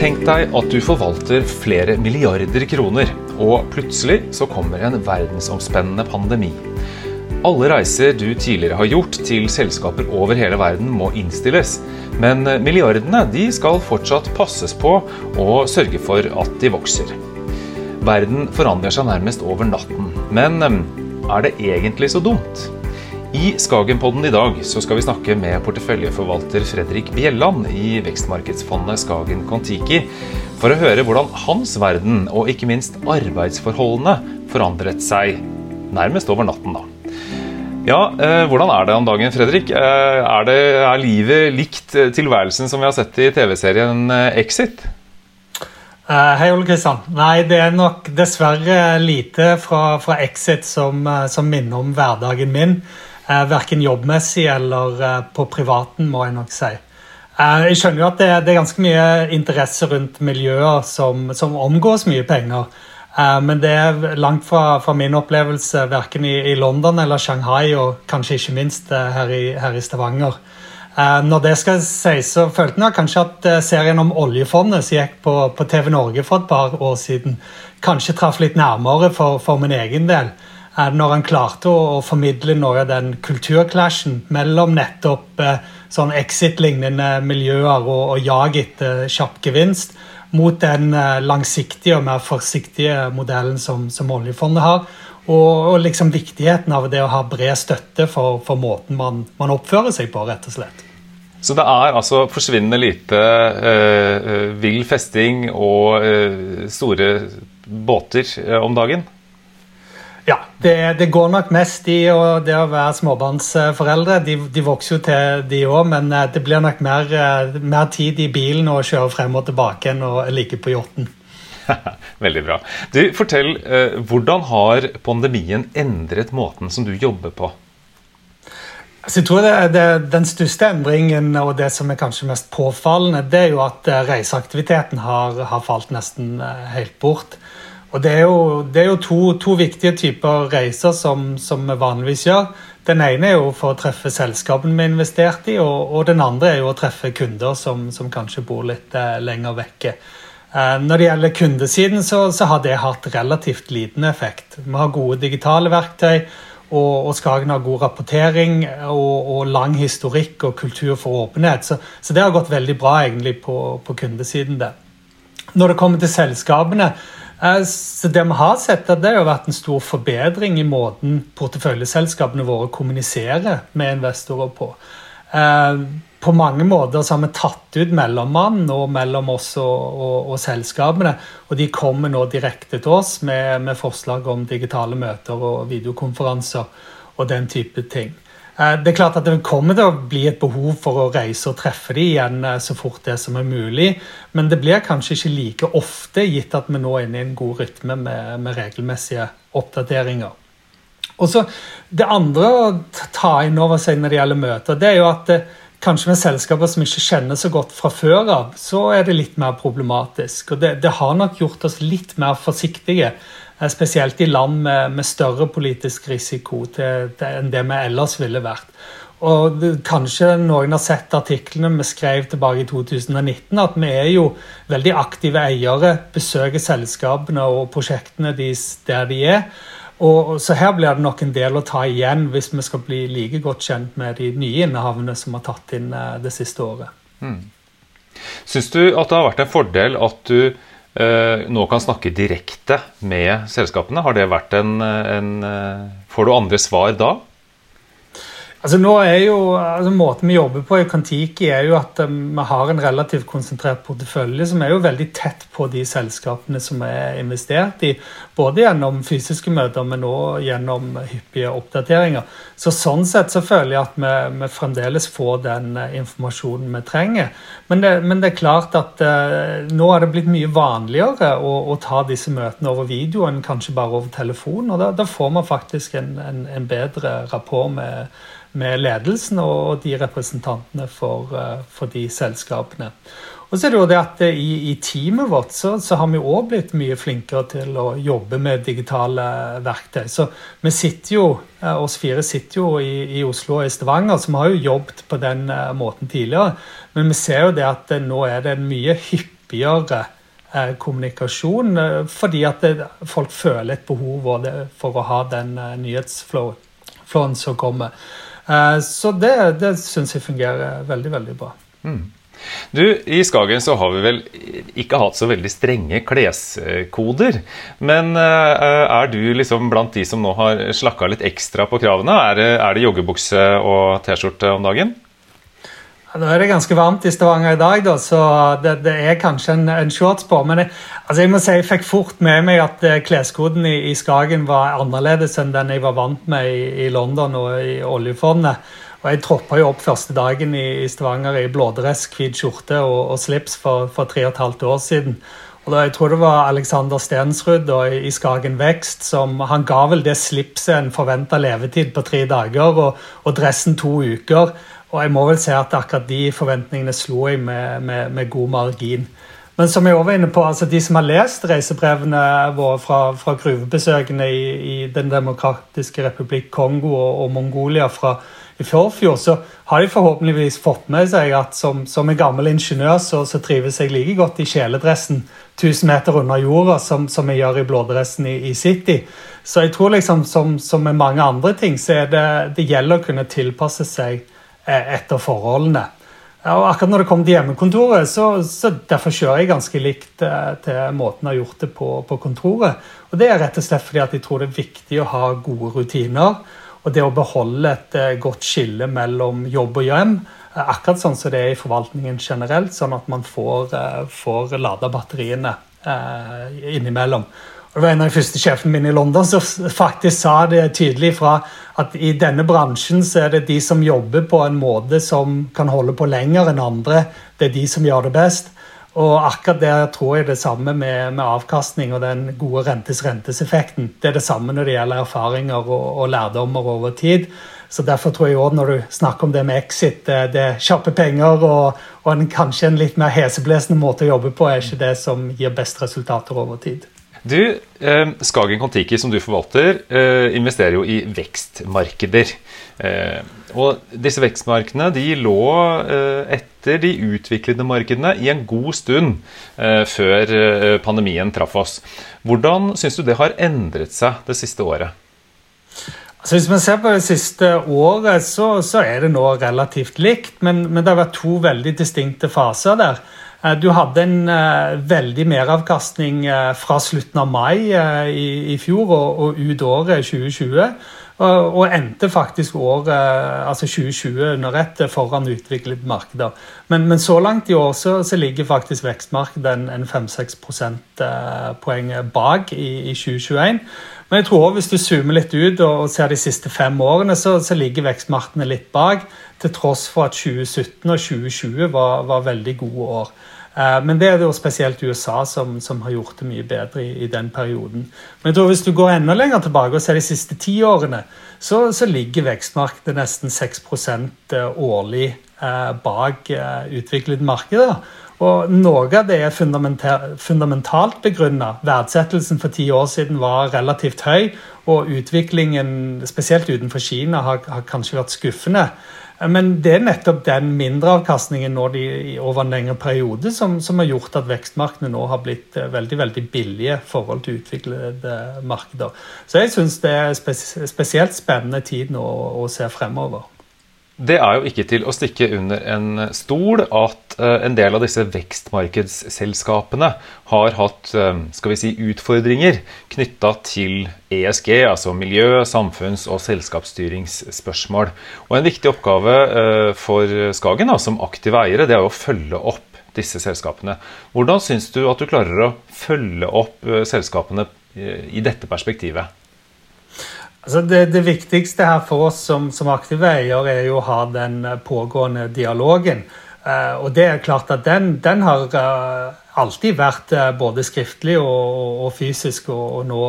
Tenk deg at du forvalter flere milliarder kroner, og plutselig så kommer en verdensomspennende pandemi. Alle reiser du tidligere har gjort til selskaper over hele verden må innstilles. Men milliardene de skal fortsatt passes på og sørge for at de vokser. Verden forandrer seg nærmest over natten. Men er det egentlig så dumt? I Skagenpodden i dag så skal vi snakke med porteføljeforvalter Fredrik Bjelland i vekstmarkedsfondet Skagen Kon-Tiki for å høre hvordan hans verden, og ikke minst arbeidsforholdene, forandret seg nærmest over natten. da. Ja, eh, Hvordan er det om dagen, Fredrik? Eh, er, det, er livet likt tilværelsen som vi har sett i TV-serien Exit? Uh, hei, Ole Kristian. Nei, det er nok dessverre lite fra, fra Exit som, som minner om hverdagen min. Eh, verken jobbmessig eller eh, på privaten, må jeg nok si. Eh, jeg skjønner jo at det, det, er ganske mye interesse rundt miljøer som, som omgås mye penger. Men det er langt fra, fra min opplevelse verken i, i, London eller Shanghai, og kanskje ikke minst her i, her i Stavanger. Når det skal sies, så følte jeg kanskje at serien om oljefondet som gikk på, på, TV Norge for et par år siden, kanskje traff litt nærmere for, for min egen del når han klarte å, å formidle noe av den kulturclashen mellom nettopp eh, sånn exit-lignende miljøer og, og jag etter kjapp gevinst, mot den eh, langsiktige og mer forsiktige modellen som, som oljefondet har. Og, og, liksom viktigheten av det å ha bred støtte for, for måten man, man, oppfører seg på, rett og slett. Så det er altså forsvinnende lite eh, eh vill festing og eh, store båter eh, om dagen? Ja, det, det, går nok mest i det å være småbarnsforeldre. De, de vokser jo til, de òg, men eh, det blir nok mer, eh, mer, tid i bilen å kjøre frem og tilbake enn å ligge på yachten. Veldig bra. Du, Fortell, eh, hvordan har pandemien endret måten som du jobber på? Altså, jeg tror det, det, Den største endringen og det som er kanskje mest påfallende, det er jo at reiseaktiviteten har, har falt nesten helt bort. Og Det er jo, det er jo to, to, viktige typer reiser som, som, vi vanligvis gjør. Den ene er jo for å treffe selskapene vi har investert i, og, og, den andre er jo å treffe kunder som, som kanskje bor litt eh, lenger vekke. Eh, når det gjelder kundesiden, så, så, har det hatt relativt liten effekt. Vi har gode digitale verktøy, og, og Skagen har god rapportering og, og, lang historikk og kultur for åpenhet. Så, så det har gått veldig bra egentlig på, på kundesiden. det. Når det kommer til selskapene, så Det vi har sett, det har vært en stor forbedring i måten porteføljeselskapene våre kommuniserer med investorer på. Eh, på mange måter så har vi tatt ut mellommannen og mellom oss og, og, og, selskapene. Og de kommer nå direkte til oss med, med forslag om digitale møter og videokonferanser og den type ting. Eh, det er klart at det kommer til å bli et behov for å reise og treffe dem igjen eh, så fort det som er mulig, men det blir kanskje ikke like ofte, gitt at vi nå er inne i en god rytme med, med regelmessige oppdateringer. Og så Det andre å ta inn over seg når det gjelder møter, det er jo at eh, kanskje med selskaper som ikke kjenner så godt fra før av, så er det litt mer problematisk. Og det, det har nok gjort oss litt mer forsiktige spesielt i land med, med større politisk risiko til, til, enn det vi ellers ville vært. Og det, Kanskje noen har sett artiklene vi skrev tilbake i 2019, at vi er jo veldig aktive eiere, besøker selskapene og prosjektene deres der de er. Og, så her blir det nok en del å ta igjen hvis vi skal bli like godt kjent med de nye innehavene som har tatt inn eh, det siste året. Mm. Syns du at det har vært en fordel at du Eh, nå kan snakke direkte med selskapene. Har det vært en, en eh, Får du andre svar da? Altså nå er jo, altså Måten vi jobber på i Kantiki, er jo at um, vi har en relativt konsentrert portefølje som er jo veldig tett på de selskapene som er investert i. Både gjennom fysiske møter, men òg gjennom hyppige oppdateringer. Så Sånn sett så føler jeg at vi, vi fremdeles får den uh, informasjonen vi trenger. Men det, men det er klart at eh, nå er det blitt mye vanligere å, å, ta disse møtene over video enn kanskje bare over telefon. Og da, da får man faktisk en, en, en bedre rapport med med ledelsen og de representantene for, eh, for de selskapene. Og så er det jo det at I, i teamet vårt så, så har vi òg blitt mye flinkere til å jobbe med digitale verktøy. Så vi sitter jo, eh, oss fire sitter jo i, i Oslo og i Stavanger, så vi har jo jobbet på den måten tidligere. Men vi ser jo det at nå er det en mye hyppigere eh, kommunikasjon, eh, fordi at folk føler et behov for å ha den eh, nyhetsflowen som kommer. Eh, så det, det syns jeg fungerer veldig, veldig bra. Mm. Du, I Skagen så har vi vel ikke hatt så veldig strenge kleskoder. Men uh, er du liksom blant de som nå har slakka litt ekstra på kravene? Er det, er det joggebukse og T-skjorte om dagen? Nå er det ganske varmt i Stavanger i dag, da, så det, det er kanskje en, en, shorts på. Men jeg, altså jeg må si jeg fikk fort med meg at uh, kleskoden i, i, Skagen var annerledes enn den jeg var vant med i, i London og i oljefondet. Og Jeg troppa jo opp første dagen i, Stavanger i blådress, hvit skjorte og, og, slips for, for tre og et halvt år siden. Og da, Jeg tror det var Alexander Stensrud da, i Skagen Vekst som han ga vel det slipset en forventa levetid på tre dager, og, og, dressen to uker. Og jeg må vel si at akkurat de forventningene slo jeg med, med, med god margin. Men som jeg var inne på, altså de som har lest reisebrevene våre fra, fra gruvebesøkene i, i, Den demokratiske republikk Kongo og, og Mongolia fra i forfjor, så har de forhåpentligvis fått med seg at som, som en gammel ingeniør så, så, trives jeg like godt i kjeledressen 1000 meter under jorda som, som jeg gjør i blådressen i, i, City. Så jeg tror liksom som, som, med mange andre ting, så er det, det gjelder å kunne tilpasse seg etter forholdene. Og akkurat når det kommer til hjemmekontoret, så, så derfor kjører jeg ganske likt eh, til måten jeg har gjort det på, på kontoret. Og det er rett og slett fordi at jeg tror det er viktig å ha gode rutiner. Og det å beholde et eh, godt skille mellom jobb og hjem, eh, akkurat sånn som det er i forvaltningen generelt, sånn at man får, eh, får lada batteriene eh, innimellom. Det var En av de første sjefene mine i London som faktisk sa det tydelig fra at i denne bransjen så er det de som jobber på en måte som kan holde på lenger enn andre, det er de som gjør det best. Og akkurat der tror jeg det samme med, med avkastning og den gode rentes-rentes-effekten. Det er det samme når det gjelder erfaringer og, og lærdommer over tid. Så Derfor tror jeg også når du snakker om det med exit, det, det er kjappe penger og, og en, kanskje en litt mer heseblesende måte å jobbe på, er ikke det som gir best resultater over tid. Du, eh, Skagen Kon-Tiki, som du forvalter, eh, investerer jo i vekstmarkeder. Eh, og disse vekstmarkedene de lå etter de utviklede markedene i en god stund før pandemien traff oss. Hvordan syns du det har endret seg det siste året? Altså hvis man ser på det siste året, så, så er det nå relativt likt. Men, men, det har vært to veldig distinkte faser der. Du hadde en uh, veldig meravkastning uh, fra slutten av mai i, fjor og, ut året 2020. Og, og endte faktisk året altså 2020 under ett foran utviklede markeder. Men, men, så langt i år så, så ligger faktisk vekstmarkedet en, en 5-6 prosentpoeng bak i, i 2021. Men jeg tror også hvis du zoomer litt ut og, ser de siste fem årene, så, så ligger vekstmarkedene litt bak. Til tross for at 2017 og 2020 var, var veldig gode år. Eh, men det er jo spesielt USA som, som har gjort det mye bedre i, i, den perioden. Men jeg tror hvis du går enda lenger tilbake og ser de siste ti årene, så, så ligger vekstmarkedet nesten 6 eh, årlig eh, bak eh, utviklede markeder. Og Noe av det er fundamentalt begrunna. Verdsettelsen for ti år siden var relativt høy, og utviklingen, spesielt utenfor Kina, har, har kanskje vært skuffende. Men det er nettopp den mindreavkastningen de, over en lengre periode som, som, har gjort at vekstmarkedene nå har blitt eh, veldig veldig billige i forhold til utviklede markeder. Så jeg syns det er spesielt spennende tid nå å se fremover. Det er jo ikke til å stikke under en stol at eh, en del av disse vekstmarkedsselskapene har hatt eh, skal vi si, utfordringer knytta til ESG, altså miljø-, samfunns- og selskapsstyringsspørsmål. Og En viktig oppgave eh, for Skagen da, som aktive eiere det er å følge opp disse selskapene. Hvordan syns du at du klarer å følge opp selskapene i dette perspektivet? Altså det, det, viktigste her for oss som, som aktive eier er jo å ha den eh, pågående dialogen. Uh, og det er klart at den, den har uh, alltid vært uh, både skriftlig og, og fysisk, og, og nå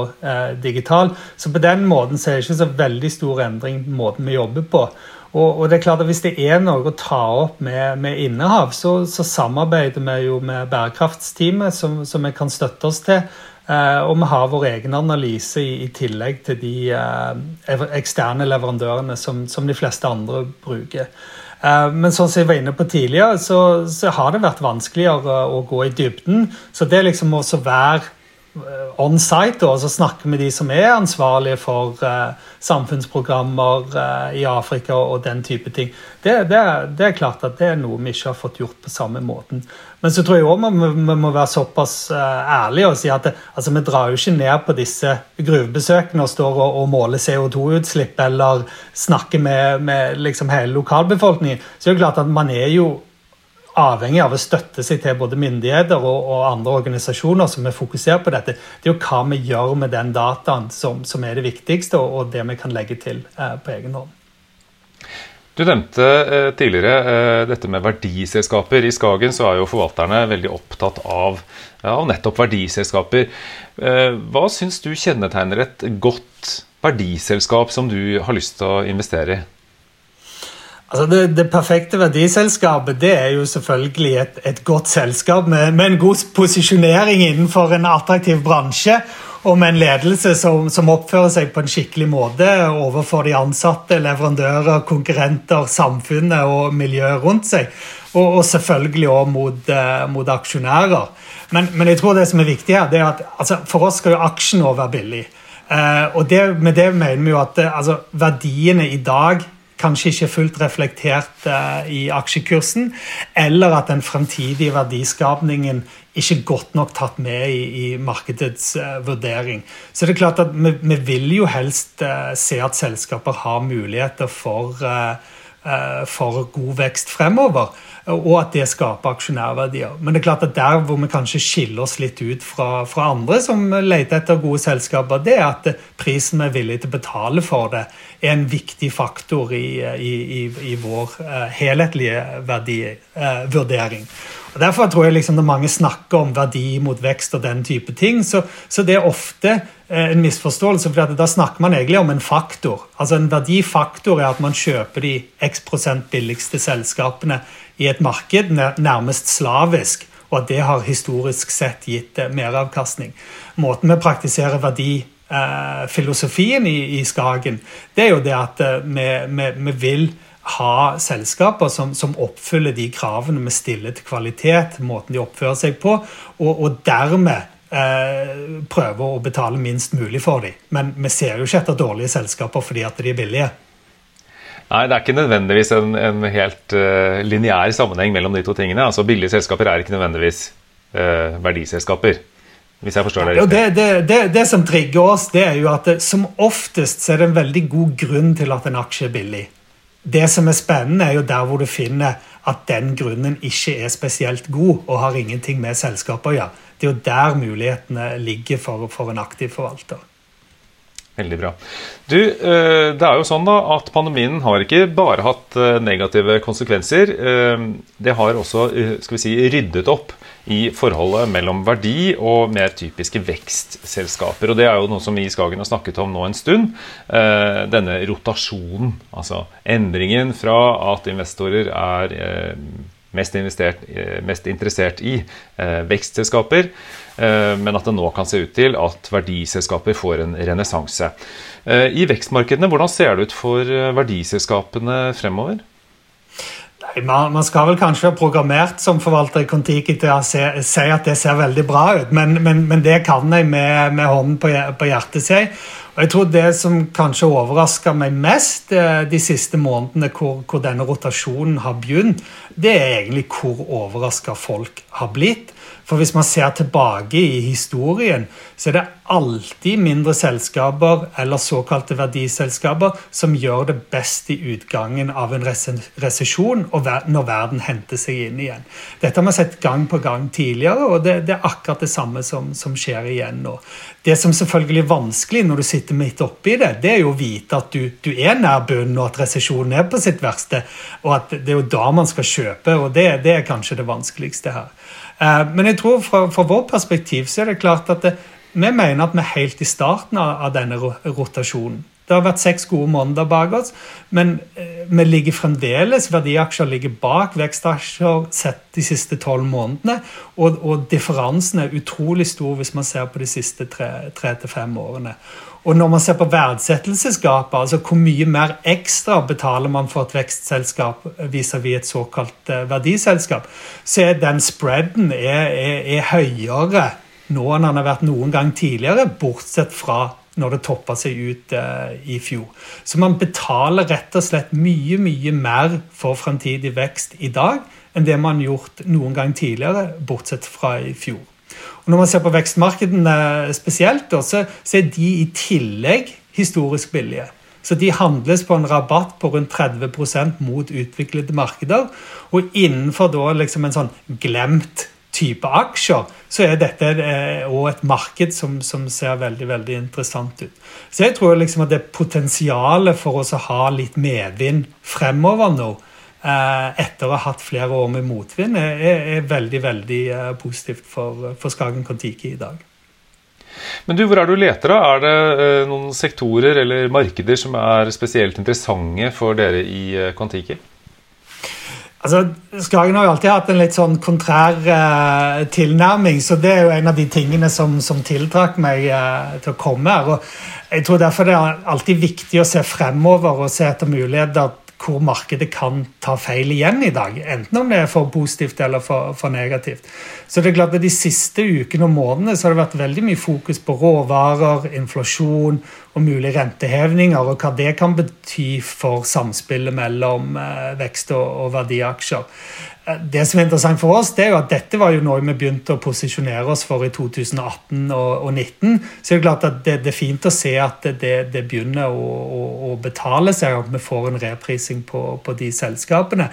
digital. Så på den måten så er det ikke så veldig stor endring måten vi jobber på. Og, det er klart at Hvis det er noe å ta opp med, med innehav, så, så, samarbeider vi jo med bærekraftsteamet, som, som vi kan støtte oss til. Uh, og vi har vår egen analyse i, i tillegg til de eh, eksterne leverandørene som, som, de fleste andre bruker. Men sånn som jeg var inne på tidligere, så, så har det vært vanskeligere å gå i dybden. Så det liksom å være Eh, on site og snakke med de som er ansvarlige for uh, samfunnsprogrammer uh, i Afrika og den type ting. Det, det, det, er klart at det er noe vi ikke har fått gjort på samme måten. Men så tror jeg også vi, vi må være såpass uh, ærlige og si at det, altså, vi drar jo ikke ned på disse gruvebesøkene og står og, og måler CO2-utslipp eller snakker med, med liksom hele lokalbefolkningen. Så det er klart at man er jo avhengig av å støtte seg til både myndigheter og, og, andre organisasjoner som er fokusert på dette. Det er jo hva vi gjør med den dataen som, som er det viktigste, og, og, det vi kan legge til eh, på egen hånd. Du nevnte eh, tidligere eh, dette med verdiselskaper. I Skagen så er jo forvalterne veldig opptatt av, av nettopp verdiselskaper. Eh, hva syns du kjennetegner et godt verdiselskap som du har lyst til å investere i? Altså det, det, perfekte verdiselskapet det er jo selvfølgelig et, et godt selskap med, med, en god posisjonering innenfor en attraktiv bransje. Og med en ledelse som, som, oppfører seg på en skikkelig måte overfor de ansatte, leverandører, konkurrenter, samfunnet og miljøet rundt seg. Og, og selvfølgelig òg mot, uh, mot, aksjonærer. Men, men, jeg tror det som er viktig her, det er at altså, for oss skal jo aksjen òg være billig. Eh, og det, med det mener vi jo at uh, altså, verdiene i dag kanskje ikke fullt reflektert uh, i aksjekursen, eller at den fremtidige verdiskapningen ikke godt nok tatt med i, i markedets uh, vurdering. Så det er klart at vi, vi vil jo helst uh, se at selskaper har muligheter for for god vekst fremover, og at det skaper aksjonærverdier. Men det er klart at der hvor vi kanskje skiller oss litt ut fra, fra andre som leter etter gode selskaper, det er at prisen vi er villig til å betale for det, er en viktig faktor i, i, i, i vår uh, helhetlige verdivurdering. Og Derfor tror jeg liksom når mange snakker om verdi mot vekst og den type ting, så, så det er ofte en misforståelse. for Da snakker man egentlig om en faktor. Altså En verdifaktor er at man kjøper de x prosent billigste selskapene i et marked, nærmest slavisk og at det har historisk sett gitt meravkastning. Måten vi praktiserer verdifilosofien eh, i, Skagen, det er jo det at eh, vi, vi vil ha selskaper som, som, oppfyller de kravene vi stiller til kvalitet, måten de oppfører seg på, og, og dermed eh, prøve å betale minst mulig for dem. Men vi ser jo ikke etter dårlige selskaper fordi at de er billige. Nei, det er ikke nødvendigvis en, en helt uh, lineær sammenheng mellom de to tingene. Altså Billige selskaper er ikke nødvendigvis uh, verdiselskaper. Hvis jeg forstår det riktig. Det, det, det, det, som trigger oss, det er jo at som oftest så er det en veldig god grunn til at en aksje er billig. Det som er spennende, er jo der hvor du finner at den grunnen ikke er spesielt god og har ingenting med selskapet å gjøre. Det er jo der mulighetene ligger for, for en aktiv forvalter. Veldig bra. Du, eh, det er jo sånn da at Pandemien har ikke bare hatt eh, negative konsekvenser. Eh, det har også skal vi si, ryddet opp i forholdet mellom verdi og mer typiske vekstselskaper. Og Det er jo noe som vi i Skagen har snakket om nå en stund. Denne rotasjonen. Altså endringen fra at investorer er mest, mest interessert i vekstselskaper Eh, men at det nå kan se ut til at verdiselskaper får en renessanse. Eh, I vekstmarkedene, hvordan ser det ut for eh, verdiselskapene fremover? Man, skal vel kanskje ha programmert som forvalter i Kon-Tiki til å se, si at det ser veldig bra ut, men, men, men det kan jeg med, med hånden på, på hjertet si. Og jeg tror Det som kanskje overraska meg mest de siste månedene, hvor, hvor denne rotasjonen har begynt, det er egentlig hvor overraska folk har blitt. For hvis man ser tilbake i historien, så er det alltid mindre selskaper eller såkalte verdiselskaper som gjør det best i utgangen av en resesjon og når verden henter seg inn igjen. Dette har vi sett gang på gang tidligere, og det, det er akkurat det samme som, som, skjer igjen nå. Det som selvfølgelig er vanskelig når du sitter midt oppi det, det er jo å vite at du, du er nær bunnen, og at resesjonen er på sitt verste, og at det er jo da man skal kjøpe, og det, det er kanskje det vanskeligste her. Eh, men jeg tror fra, fra vårt perspektiv så er det klart at det, vi mener at vi er helt i starten av denne rotasjonen. Det har vært seks gode måneder bak oss, men eh, vi ligger fremdeles Verdiaksjer ligger bak vekstaksjer sett de siste tolv månedene. Og, og, differansen er utrolig stor hvis man ser på de siste tre til fem årene. Og når man ser på verdsettelsesgapet, altså hvor mye mer ekstra betaler man for et vekstselskap vis-à-vis et såkalt eh, verdiselskap, så er den spreaden er, er, er høyere nå enn den har vært noen gang tidligere, bortsett fra når det toppa seg ut eh, i fjor. Så man betaler rett og slett mye, mye mer for fremtidig vekst i dag enn det man har gjort noen gang tidligere, bortsett fra i fjor. Og når man ser på vekstmarkedene spesielt, så, er de i tillegg historisk billige. Så de handles på en rabatt på rundt 30% mot utviklede markeder. Og innenfor da liksom en sånn glemt type aksjer, så er dette òg eh, et marked som, som, ser veldig veldig interessant ut. Så jeg tror liksom at det potensialet for oss å ha litt medvind fremover nå, etter å ha hatt flere år med motvind, er, er veldig veldig eh, positivt for, for Skagen Kon-Tiki i dag. Men du, Hvor er du leter? da? Er det eh, noen sektorer eller markeder som er spesielt interessante for dere i Kon-Tiki? Altså, Skagen har jo alltid hatt en litt sånn kontrær eh, tilnærming, så det er jo en av de tingene som, som tiltrakk meg eh, til å komme her. og jeg tror Derfor det er alltid viktig å se fremover og se etter muligheter hvor markedet kan ta feil igjen i dag. Enten om det er for positivt eller for, for negativt. Så det er klart at De siste ukene og månedene så har det vært veldig mye fokus på råvarer, inflasjon og mulige rentehevninger, og hva det kan bety for samspillet mellom eh, vekst og, verdiaksjer. Det som er interessant for oss, det er jo at dette var jo noe vi begynte å posisjonere oss for i 2018 og, 2019. Så det er klart at det, det, er fint å se at det, det begynner å, å, å, betale seg, at vi får en reprising på, på, de selskapene.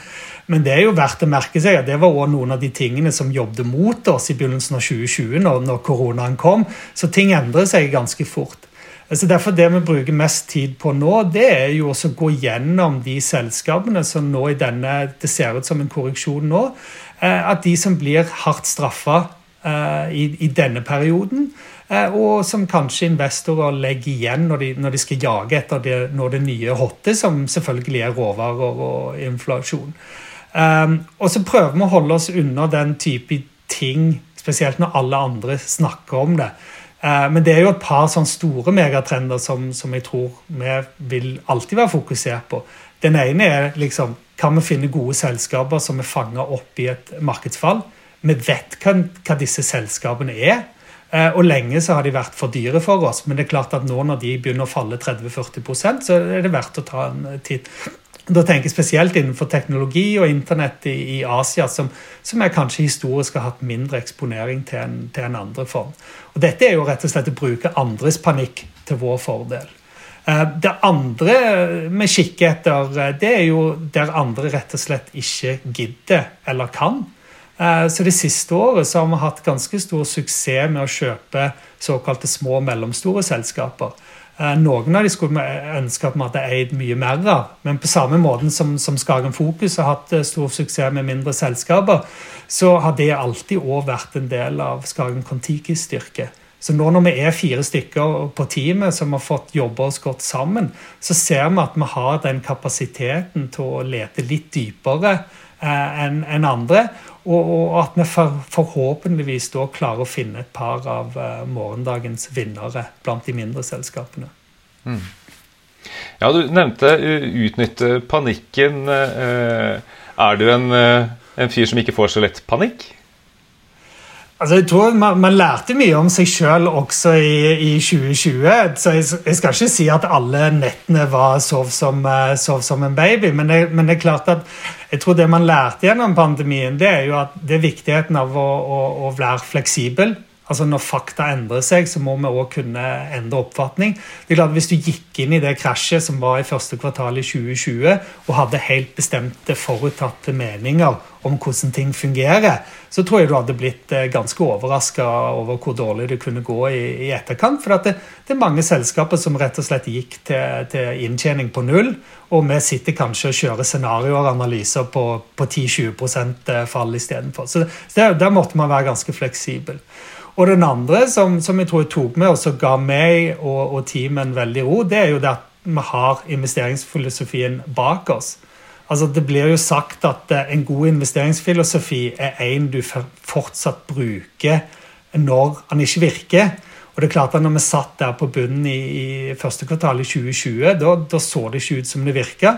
Men det er jo verdt å merke seg at det var også noen av de tingene som jobbet mot oss i begynnelsen av 2020, når, når koronaen kom. Så ting endrer seg ganske fort. Altså derfor Det vi bruker mest tid på nå, det er jo å gå gjennom de selskapene som nå i denne Det ser ut som en korreksjon nå. Eh, at de som blir hardt straffa eh, i, i, denne perioden, eh, og som kanskje investorer legger igjen når de, når de skal jage etter det, når det nye hotte, som selvfølgelig er råvarer og inflasjon. Og så prøver vi å holde oss unna den type ting, spesielt når alle andre snakker om det. Eh, men det er jo et par sånn store megatrender som, som, jeg tror vi vil alltid være fokusert på. Den ene er liksom Kan vi finne gode selskaper som er fanga opp i et markedsfall? Vi vet hva, hva disse selskapene er. Eh, og lenge så har de vært for dyre for oss, men det er klart at nå når de begynner å falle 30-40% så er det verdt å ta en titt. Da tenker jeg spesielt innenfor teknologi og internett i, i Asia, som, som jeg kanskje historisk har hatt mindre eksponering til en, til en andre form. Og Dette er jo rett og slett å bruke andres panikk til vår fordel. Eh, det andre vi kikker etter, eh, det er jo der andre rett og slett ikke gidder eller kan. Eh, så Det siste året så har vi hatt ganske stor suksess med å kjøpe såkalte små og mellomstore selskaper. Eh, noen av de skulle vi ønske at vi hadde eid mye mer av. Men på samme måte som, som Skagen Fokus har hatt eh, stor suksess med mindre selskaper, så har det alltid òg vært en del av Skagen Kon-Tikis styrke. Så nå når vi er fire stykker på teamet som har fått jobbe oss godt sammen, så ser vi at vi har den kapasiteten til å lete litt dypere eh, enn en andre. Og, og, at vi for, forhåpentligvis da klarer å finne et par av uh, morgendagens vinnere blant de mindre selskapene. Mm. Ja, Du nevnte uh, utnytte panikken. Uh, er du en, en fyr som ikke får så lett panikk? Altså, jeg tror man, man, lærte mye om seg sjøl også i, i, 2020. Så jeg, jeg, skal ikke si at alle nettene var sov som, sov som en baby, men det, men det, er klart at jeg tror det man lærte gjennom pandemien, det er jo at det er viktigheten av å, å, å være fleksibel Altså Når fakta endrer seg, så må vi òg kunne endre oppfatning. Det er klart Hvis du gikk inn i det krasjet som var i første kvartal i 2020, og hadde helt bestemte, forutatte meninger om hvordan ting fungerer, så tror jeg du hadde blitt eh, ganske overraska over hvor dårlig det kunne gå i, i etterkant. For det, det, er mange selskaper som rett og slett gikk til, til inntjening på null, og vi sitter kanskje og kjører scenarioer og analyser på, på 10-20 eh, fall istedenfor. Så der, der måtte man være ganske fleksibel. Og den andre som, som jeg tror jeg tok med og som ga meg og, og teamet veldig ro, det er jo det at vi har investeringsfilosofien bak oss. Altså, det blir jo sagt at eh, en god investeringsfilosofi er en du fortsatt bruker når den ikke virker. Og det er klart at når vi satt der på bunnen i, i første kvartal i 2020, da, da, så det ikke ut som det virka.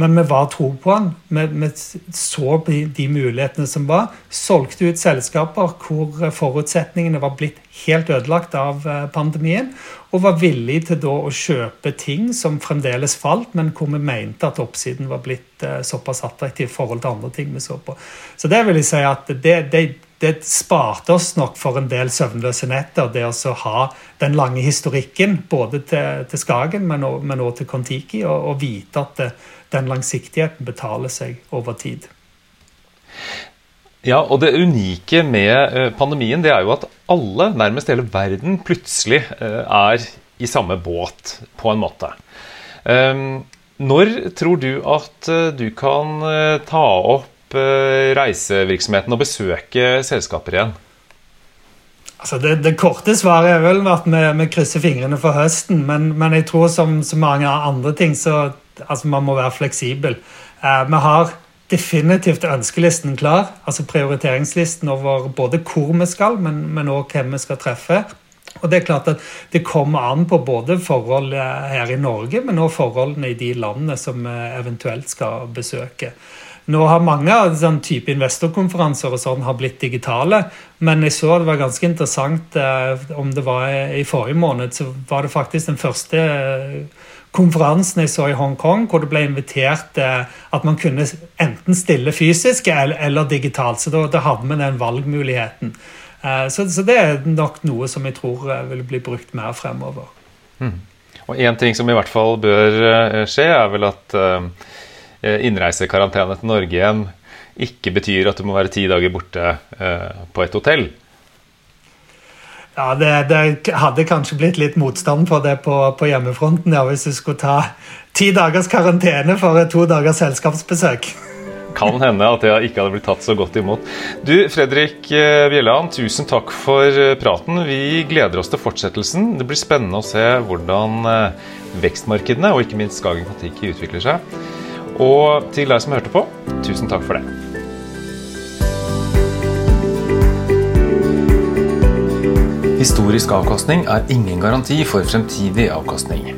Men vi var tro på den. Vi, vi, så de mulighetene som var. Solgte ut selskaper hvor forutsetningene var blitt helt ødelagt av eh, pandemien. Og var villige til da å kjøpe ting som fremdeles falt, men hvor vi mente at oppsiden var blitt eh, såpass attraktiv i forhold til andre ting vi så på. Så det vil jeg si at det, det det sparte oss nok for en del søvnløse netter, det å ha den lange historikken både til, til Skagen, men også til Kon-Tiki, og, og, vite at det, den langsiktigheten betaler seg over tid. Ja, og Det unike med eh, pandemien det er jo at alle, nærmest hele verden, plutselig eh, er i samme båt, på en måte. Ehm, når tror du at eh, du kan ta opp Eh, reisevirksomheten og besøke selskaper igjen? Altså det, det, korte svaret er vel at vi, vi krysser fingrene for høsten. Men, men jeg tror som så mange andre ting så altså man må være fleksibel. Eh, vi har definitivt ønskelisten klar. altså Prioriteringslisten over både hvor vi skal, men, men også hvem vi skal treffe. Og Det er klart at det kommer an på både forhold her i Norge, men også forholdene i de landene som vi eventuelt skal besøke. Nå har mange av sånn type investorkonferanser og sånn har blitt digitale, men jeg så det var ganske interessant eh, om det var i forrige måned, så var det faktisk den første eh, konferansen jeg så i Hongkong, hvor det ble invitert eh, at man kunne enten stille fysisk eller, digitalt. Så da, hadde vi den valgmuligheten. Så, det er nok noe som jeg tror vil bli brukt mer fremover. Mm. Og én ting som i hvert fall bør skje, er vel at innreisekarantene til Norge igjen ikke betyr at du må være ti dager borte eh, på et hotell. Ja, det, det, hadde kanskje blitt litt motstand for det på, på hjemmefronten ja, hvis du skulle ta ti dagers karantene for to dagers selskapsbesøk. Kan hende at det ikke hadde blitt tatt så godt imot. Du, Fredrik eh, Bjelland, tusen takk for praten. Vi gleder oss til fortsettelsen. Det blir spennende å se hvordan vekstmarkedene og ikke minst Skagen Fatiki utvikler seg. Og til deg som hørte på, tusen takk for det. Historisk avkastning er ingen garanti for fremtidig avkastning.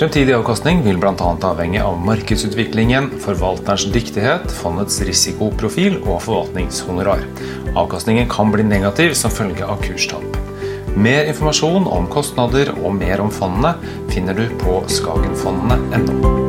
Fremtidig avkastning vil bl.a. avhenge av markedsutviklingen, forvalterens dyktighet, fondets risikoprofil og forvaltningshonorar. Avkastningen kan bli negativ som følge av kurstap. Mer informasjon om kostnader og mer om fondene finner du på skagenfondene.no.